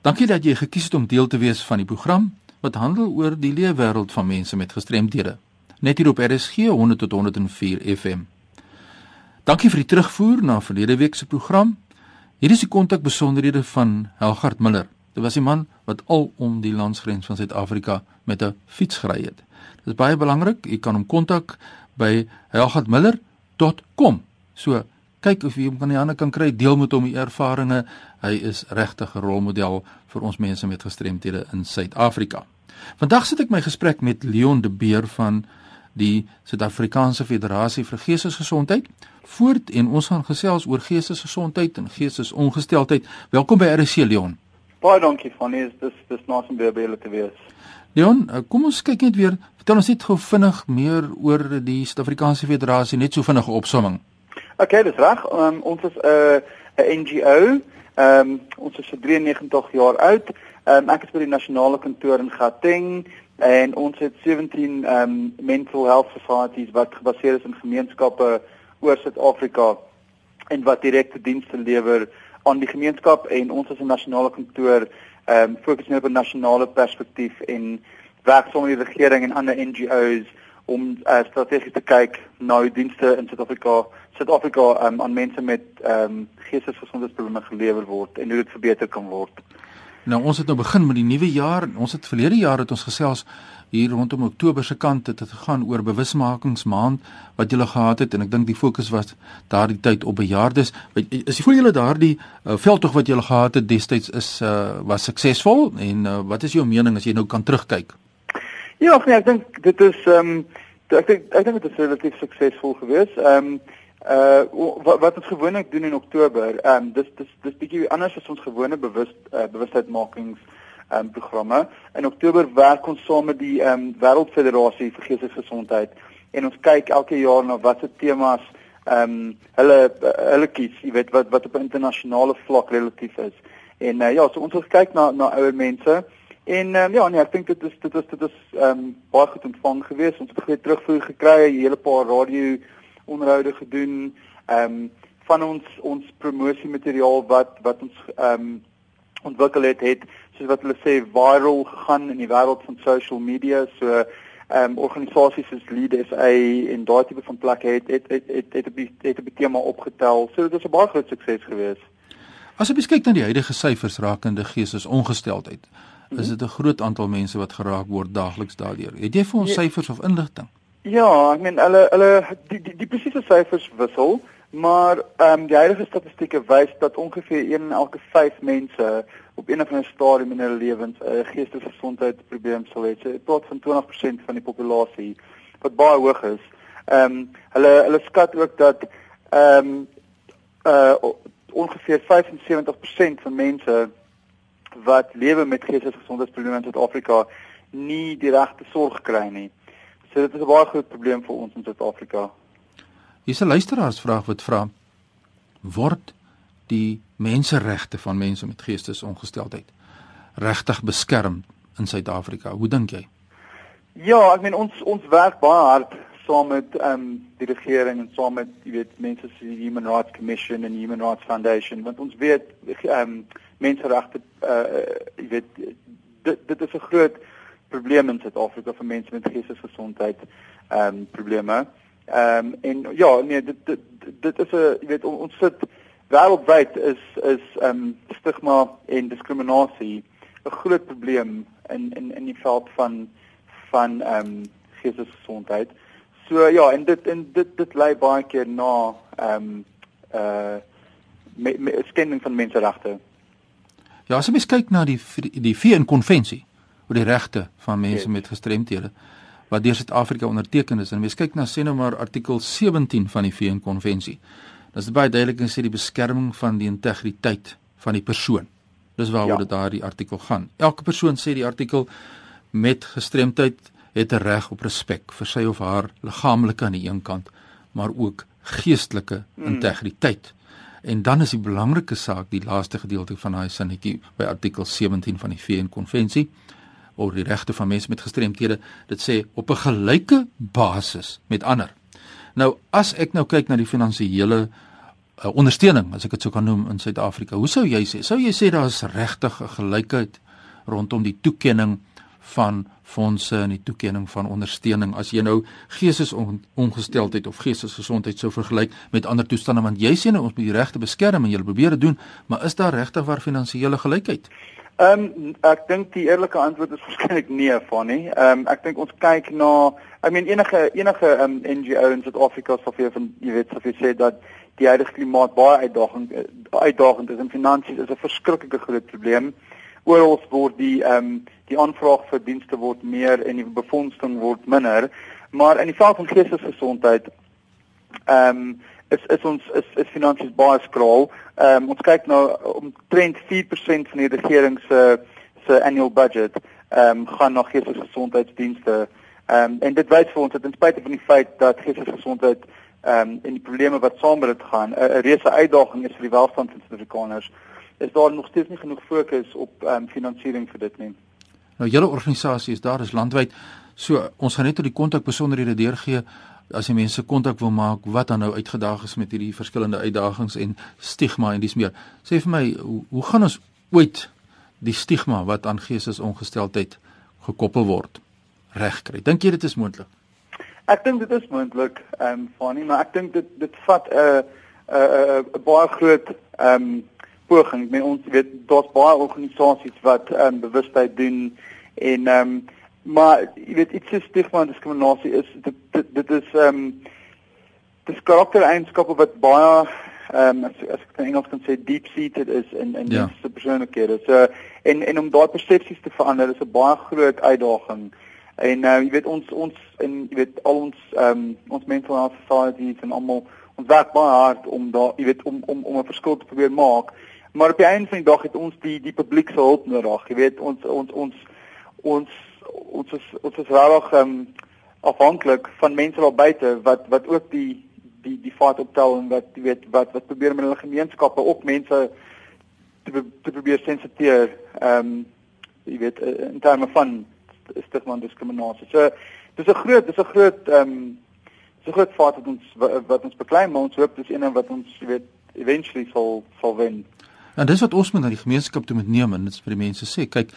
Dankie dat jy gekies het om deel te wees van die program wat handel oor die leefwêreld van mense met gestremthede. Net hier op RSG 100 tot 104 FM. Dankie vir die terugvoer na verlede week se program. Hier is die kontak besonderhede van Helgard Miller. Dit was 'n man wat al om die landsgrens van Suid-Afrika met 'n fiets gery het. Dit is baie belangrik. U kan hom kontak by helgardmiller.com. So kyk of jy hom aan die hande kan kry, deel met hom die ervarings. Hy is regtig 'n rolmodel vir ons mense met gestremthede in Suid-Afrika. Vandag sit ek my gesprek met Leon de Beer van die Suid-Afrikaanse Federasie vir Geestesgesondheid voort en ons gaan gesels oor geestesgesondheid en geestesongesteldheid. Welkom by RC Leon. Baie dankie van hier. Dis dis nice om weer by julle te wees. Leon, eh, kom ons kyk net weer. Vertel ons net gou vinnig meer oor die Suid-Afrikaanse Federasie, net so vinnige opsomming. Okay, dis reg. Um, ons is 'n uh, 'n NGO. Ehm um, ons is 93 jaar oud. Um, ek is by die nasionale kantoor in Gauteng en ons het 17 ehm um, mental health societies wat gebaseer is in gemeenskappe oor Suid-Afrika en wat direkte dienste lewer aan die gemeenskap en ons as 'n nasionale kantoor ehm um, fokus net op 'n nasionale perspektief en werk saam met die regering en ander NGO's om uh, strategies te kyk na die dienste in Suid-Afrika, Suid-Afrika um, aan mense met ehm um, geestesgesondheidsprobleme gelewer word en hoe dit verbeter kan word. Nou ons het nou begin met die nuwe jaar. Ons het verlede jaar het ons gesels hier rondom Oktober se kant het dit gegaan oor bewusmakingsmaand wat julle gehad het en ek dink die fokus was daardie tyd op bejaardes. Is jy voel julle daardie uh, veldtog wat julle gehad het destyds is uh, was suksesvol en uh, wat is jou mening as jy nou kan terugkyk? Ja, nee, ek dink dit is ehm um, ek dink ek dink dit is relatief suksesvol geweest. Ehm um, uh wat, wat ons gewoonlik doen in Oktober, ehm um, dis dis dis bietjie anders as ons gewone bewus uh, bewustheidmakings ehm um, programme. In Oktober werk ons saam met die ehm um, Wêreldfederasie vir Geestesgesondheid en ons kyk elke jaar na watter temas ehm um, hulle hulle kies, jy weet wat wat op internasionale vlak relatief is. En uh, ja, so ons kyk na na ouer mense En um, ja, nee, ek dink dit is dit is dit is ehm um, baie goed ontvang gewees. Ons het baie terugvoer gekry, 'n hele paar radio onderhoude gedoen. Ehm um, van ons ons promosiemateriaal wat wat ons ehm um, ontwikkel het het soos wat hulle sê viral gegaan in die wêreld van social media. So ehm um, organisasies soos Lead SA en daai tipe van plekke het het het het het 'n het 'n tema opgetel. So dit is 'n baie groot sukses gewees. As jy kyk na die huidige syfers rakende geestesongesteldheid, is dit 'n groot aantal mense wat geraak word daagliks daardeur. Het jy vir ons ja. syfers of inligting? Ja, ek meen hulle hulle die die, die presiese syfers wissel, maar ehm um, die huidige statistieke wys dat ongeveer 1 in elke 5 mense op een of ander stadium in hulle lewens 'n uh, geestesgesondheidsprobleem sal hê. Dit praat van 20% van die populasie wat baie hoog is. Ehm um, hulle hulle skat ook dat ehm um, uh ongeveer 75% van mense wat lewe met geestesgesondheidsprobleme in Suid-Afrika nie die regte sorg kry nie. So dit is 'n baie groot probleem vir ons in Suid-Afrika. Hier's 'n luisteraarsvraag wat vra: Word die menseregte van mense met geestesongesteldheid regtig beskerm in Suid-Afrika? Hoe dink jy? Ja, ek meen ons ons werk baie hard saam met ehm um, die regering en saam met jy weet mense soos die Human Rights Commission en Human Rights Foundation want ons weet ehm um, menseregte uh jy weet dit dit is 'n groot probleem in Suid-Afrika vir mense met geestesgesondheid ehm um, probleme. Ehm um, en ja, nee, dit dit, dit is 'n jy weet ons sit wêreldwyd is is ehm um, stigma en diskriminasie 'n groot probleem in in in die veld van van ehm um, geestesgesondheid. So ja, en dit en dit dit lei baie keer na ehm um, uh me, me, skending van menseregte. Ja, as jy mens kyk na die die VN konvensie oor die regte van mense yes. met gestremthede wat deur Suid-Afrika onderteken is en mens kyk na sê nou maar artikel 17 van die VN konvensie. Dit is baie duidelik en sê die beskerming van die integriteit van die persoon. Dis waaroor ja. dit daardie artikel gaan. Elke persoon sê die artikel met gestremdheid het 'n reg op respek vir sy of haar liggaamlike aan die een kant, maar ook geestelike mm. integriteit. En dan is die belangrike saak die laaste gedeelte van daai sinnetjie by artikel 17 van die VN konvensie oor die regte van mense met gestremthede. Dit sê op 'n gelyke basis met ander. Nou as ek nou kyk na die finansiële uh, ondersteuning as ek dit sou kan noem in Suid-Afrika. Hoe sou jy sê? Sou jy sê daar is regtig 'n gelykheid rondom die toekenning van fondse en die toekenning van ondersteuning as jy nou geestesongesteldheid of geestesgesondheid sou vergelyk met ander toestande want jy sê nou ons moet die regte beskerm en jy probeer dit doen, maar is daar regtig waar finansiële gelykheid? Ehm um, ek dink die eerlike antwoord is waarskynlik nee, Fanny. Ehm um, ek dink ons kyk na I mean enige enige um, NGO in Suid-Afrika sou vir van jy weet sou vir sê dat die huidige klimaat baie uitdagend uitdagend is en finansies is 'n verskriklike groot probleem. Oral word die ehm um, die aanvraag vir dienste word meer en die befondsing word minder, maar in die veld van geestesgesondheid ehm um, is is ons is is finansies baie skraal. Ehm um, ons kyk nou omtrent 4% van die regering se se annual budget ehm um, gaan na geestesgesondheidsdienste. Ehm um, en dit wys vir ons dat ten spyte van die feit dat geestesgesondheid ehm um, en die probleme wat saam met dit gaan 'n reuse uitdaging is vir die welstand van Suid-Afrikaners, is daar nog steeds nie genoeg fokus op ehm um, finansiering vir dit nie. Nou julle organisasie is daar is landwyd. So ons gaan net tot die kontak besonderhede deurgee as jy mense kontak wil maak wat dan nou uitgedaag is met hierdie verskillende uitdagings en stigma en dis meer. Sê vir my, hoe, hoe gaan ons ooit die stigma wat aan geestesongesteldheid gekoppel word regkry? Dink jy dit is moontlik? Ek dink dit is moontlik, ehm um, Fanny, maar ek dink dit dit vat 'n 'n 'n baie groot ehm um, poging. Ek meen ons weet daar's baie organisasies wat ehm um, bewustheid doen en ehm um, maar jy weet iets so stigma en diskriminasie is dit dit, dit is ehm um, dis karaktereienskappe wat baie ehm um, as, as ek in Engels kan sê deep seated is in in ja. die persoonlikhede. So en en om daai persepsies te verander is 'n baie groot uitdaging. En uh, jy weet ons ons en jy weet al ons ehm um, ons mental health societies en almal ons werk baie hard om daar jy weet om om om 'n verskil te probeer maak. Maar op die einde van die dag het ons die die publiek se hulp nodig. Jy weet ons ons ons ons ons is ons is regtig um, afhanklik van mense daar buite wat wat ook die die die vaart optel en wat jy weet wat wat probeer met hulle gemeenskappe ook mense te te probeer sensitiseer ehm um, jy weet in terme van stigma en diskriminasie. So dis 'n groot dis 'n groot ehm um, dis 'n groot vaart wat ons wat ons beklei maar ons hoop dis een wat ons jy weet eventually sal sal wen. En dis wat ons moet na die gemeenskap toe moet neem en dit vir die mense sê kyk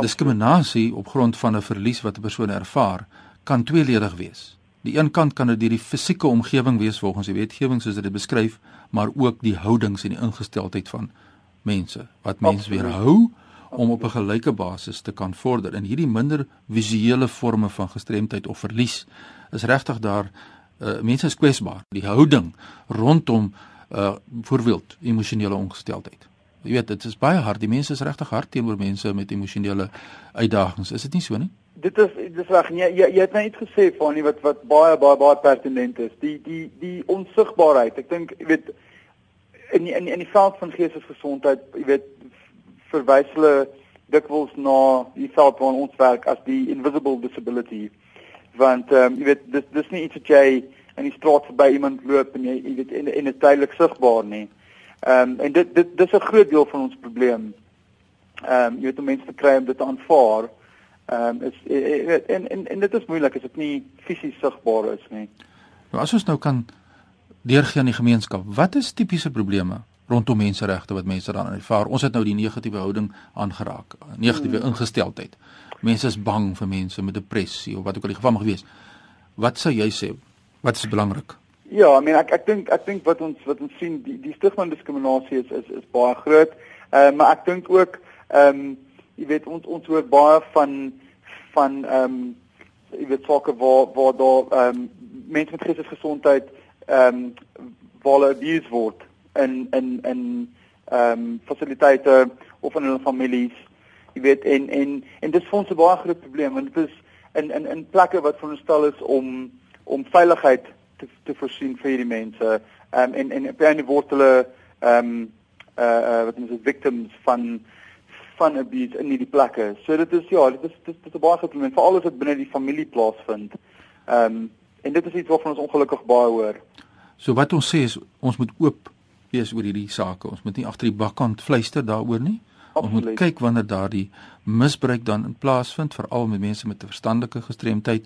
Diskriminasie op grond van 'n verlies wat 'n persoon ervaar, kan tweeledig wees. Die een kant kan dit die fisieke omgewing wees volgens die wetgewing soos dit beskryf, maar ook die houdings en die ingesteldheid van mense wat mense weerhou om op 'n gelyke basis te kan vorder. In hierdie minder visuele forme van gestremdheid of verlies is regtig daar uh, mense is kwesbaar. Die houding rondom uh voorbeeld emosionele ongesteldheid. Jy weet, dit is baie hard. Die mense is regtig hard teenoor mense met emosionele uitdagings. Is dit nie so nie? Dit is dis reg. Jy jy, jy het nou gesê van nie wat wat baie baie baie pertinent is. Die die die onsigbaarheid. Ek dink jy weet in die, in die, in die veld van geestesgesondheid, jy weet verwys hulle dikwels na die veld waar ons werk as die invisible disability. Want ehm um, jy weet dis dis nie iets wat jy in die straat verby iemand loop en jy jy weet en en dit tydelik sigbaar nie. Ehm um, en dit dit dis 'n groot deel van ons probleem. Ehm um, jy weet om mense te kry om dit te aanvaar. Ehm um, is en en en dit is moeilik as dit nie fisies sigbaar is nie. Nou as ons nou kan deurgee aan die gemeenskap, wat is tipiese probleme rondom menseregte wat mense dan ervaar? Ons het nou die negatiewe houding aangeraak, negatiewe hmm. ingesteldheid. Mense is bang vir mense met depressie of wat ook al die geval mag wees. Wat sou jy sê? Wat is belangrik? Ja, I mean ek ek dink ek dink wat ons wat ons sien die die stigma en diskriminasie is is is baie groot. Ehm uh, maar ek dink ook ehm um, jy weet ons ons hoor baie van van ehm um, jy weet sake waar waar daar ehm um, mense met geestesgesondheid ehm um, waar hulle abuse word in in in ehm um, fasiliteite of in hulle families. Jy weet en en en dit is vir ons 'n baie groot probleem want dit is in in in plekke wat veronderstel is om om veiligheid te te voorsien vir hierdie mense. Ehm um, en en op 'n word hulle ehm um, uh, uh wat is victims van van abuse in hierdie plekke. So dit is ja, dit is dit is 'n baie groot probleem veral as dit binne die familie plaasvind. Ehm um, en dit is iets waarvan ons ongelukkig baie hoor. So wat ons sê is ons moet oop wees oor hierdie sake. Ons moet nie agter die bakkant fluister daaroor nie. Absoluut. Ons moet kyk wanneer daardie misbruik dan in plaas vind veral met mense met 'n verstandelike gestremdheid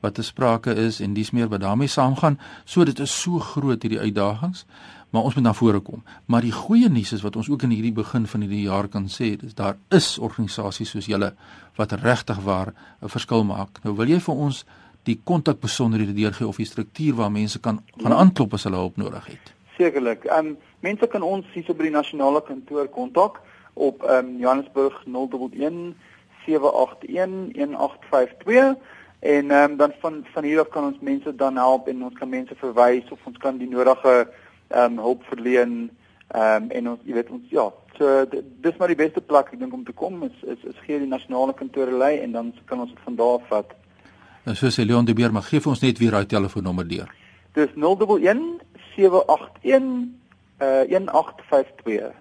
wat te sprake is en dis meer wat daarmee saamgaan. So dit is so groot hierdie uitdagings. maar ons moet na vore kom. Maar die goeie nuus is wat ons ook in hierdie begin van hierdie jaar kan sê, dis daar is organisasies soos julle wat regtig waar 'n verskil maak. Nou wil jy vir ons die kontak besonderhede deurgee of die struktuur waar mense kan gaan aanklop as hulle hulp nodig het. Sekerlik. Ehm um, mense kan ons hier by die nasionale kantoor kontak op ehm um, Johannesburg 011 781 1852 en ehm um, dan van van hier af kan ons mense dan help en ons kan mense verwys of ons kan die nodige ehm um, hulp verleen ehm um, en ons jy weet ons ja so dis maar die beste plek ek dink om te kom is is, is gee die nasionale kantore lei en dan kan ons dit van daar af vat. Nou so sê Leon de Beer maar gee vir ons net weer daai telefoonnommer deur. Dis 011 781 uh 1852.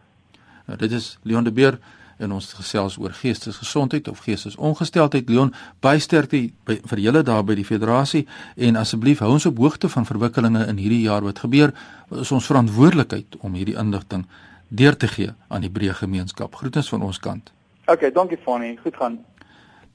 Nou dit is Leon de Beer en ons gesels oor geestesgesondheid of geestesongesteldheid. Leon, baie sterkte vir julle daar by die federasie en asseblief hou ons op hoogte van verwikkelinge in hierdie jaar wat gebeur. Dit is ons verantwoordelikheid om hierdie inligting deur te gee aan die breë gemeenskap. Groetens van ons kant. OK, dankie Fanny. Goed gaan.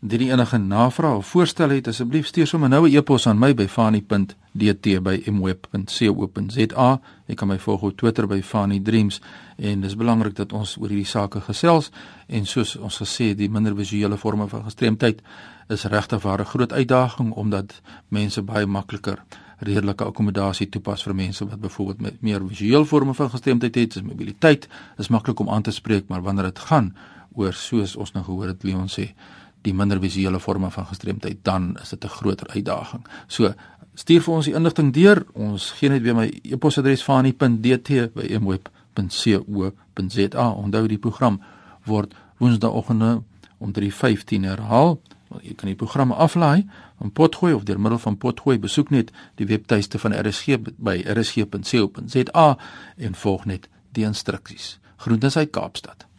Indien enige navrae of voorstelle het, asseblief stuur sommer nou 'n e-pos aan my by fani.dt@mweb.co.za. Jy kan my volg op Twitter by fanidreams en dis belangrik dat ons oor hierdie sake gesels en soos ons gesê het, die minder visuele forme van gestremdheid is regtig 'n groot uitdaging omdat mense baie makliker redelike akkommodasie toepas vir mense wat byvoorbeeld met meer visuele forme van gestremdheid het, soos mobiliteit, is maklik om aan te spreek, maar wanneer dit gaan oor soos ons nou gehoor het Leon sê die minder visuele forme van gestremdheid, dan is dit 'n groter uitdaging. So, stuur vir ons die inligting deur. Ons gee net weer my e-posadres fani.dt@mweb.co.za. Onthou die program word woensdaeoggende om 3:15 herhaal. Jy kan die programme aflaai op Potgooi of deur middel van Potgooi besoek net die webtuiste van RSG by rsg.co.za en volg net die instruksies. Groete uit Kaapstad.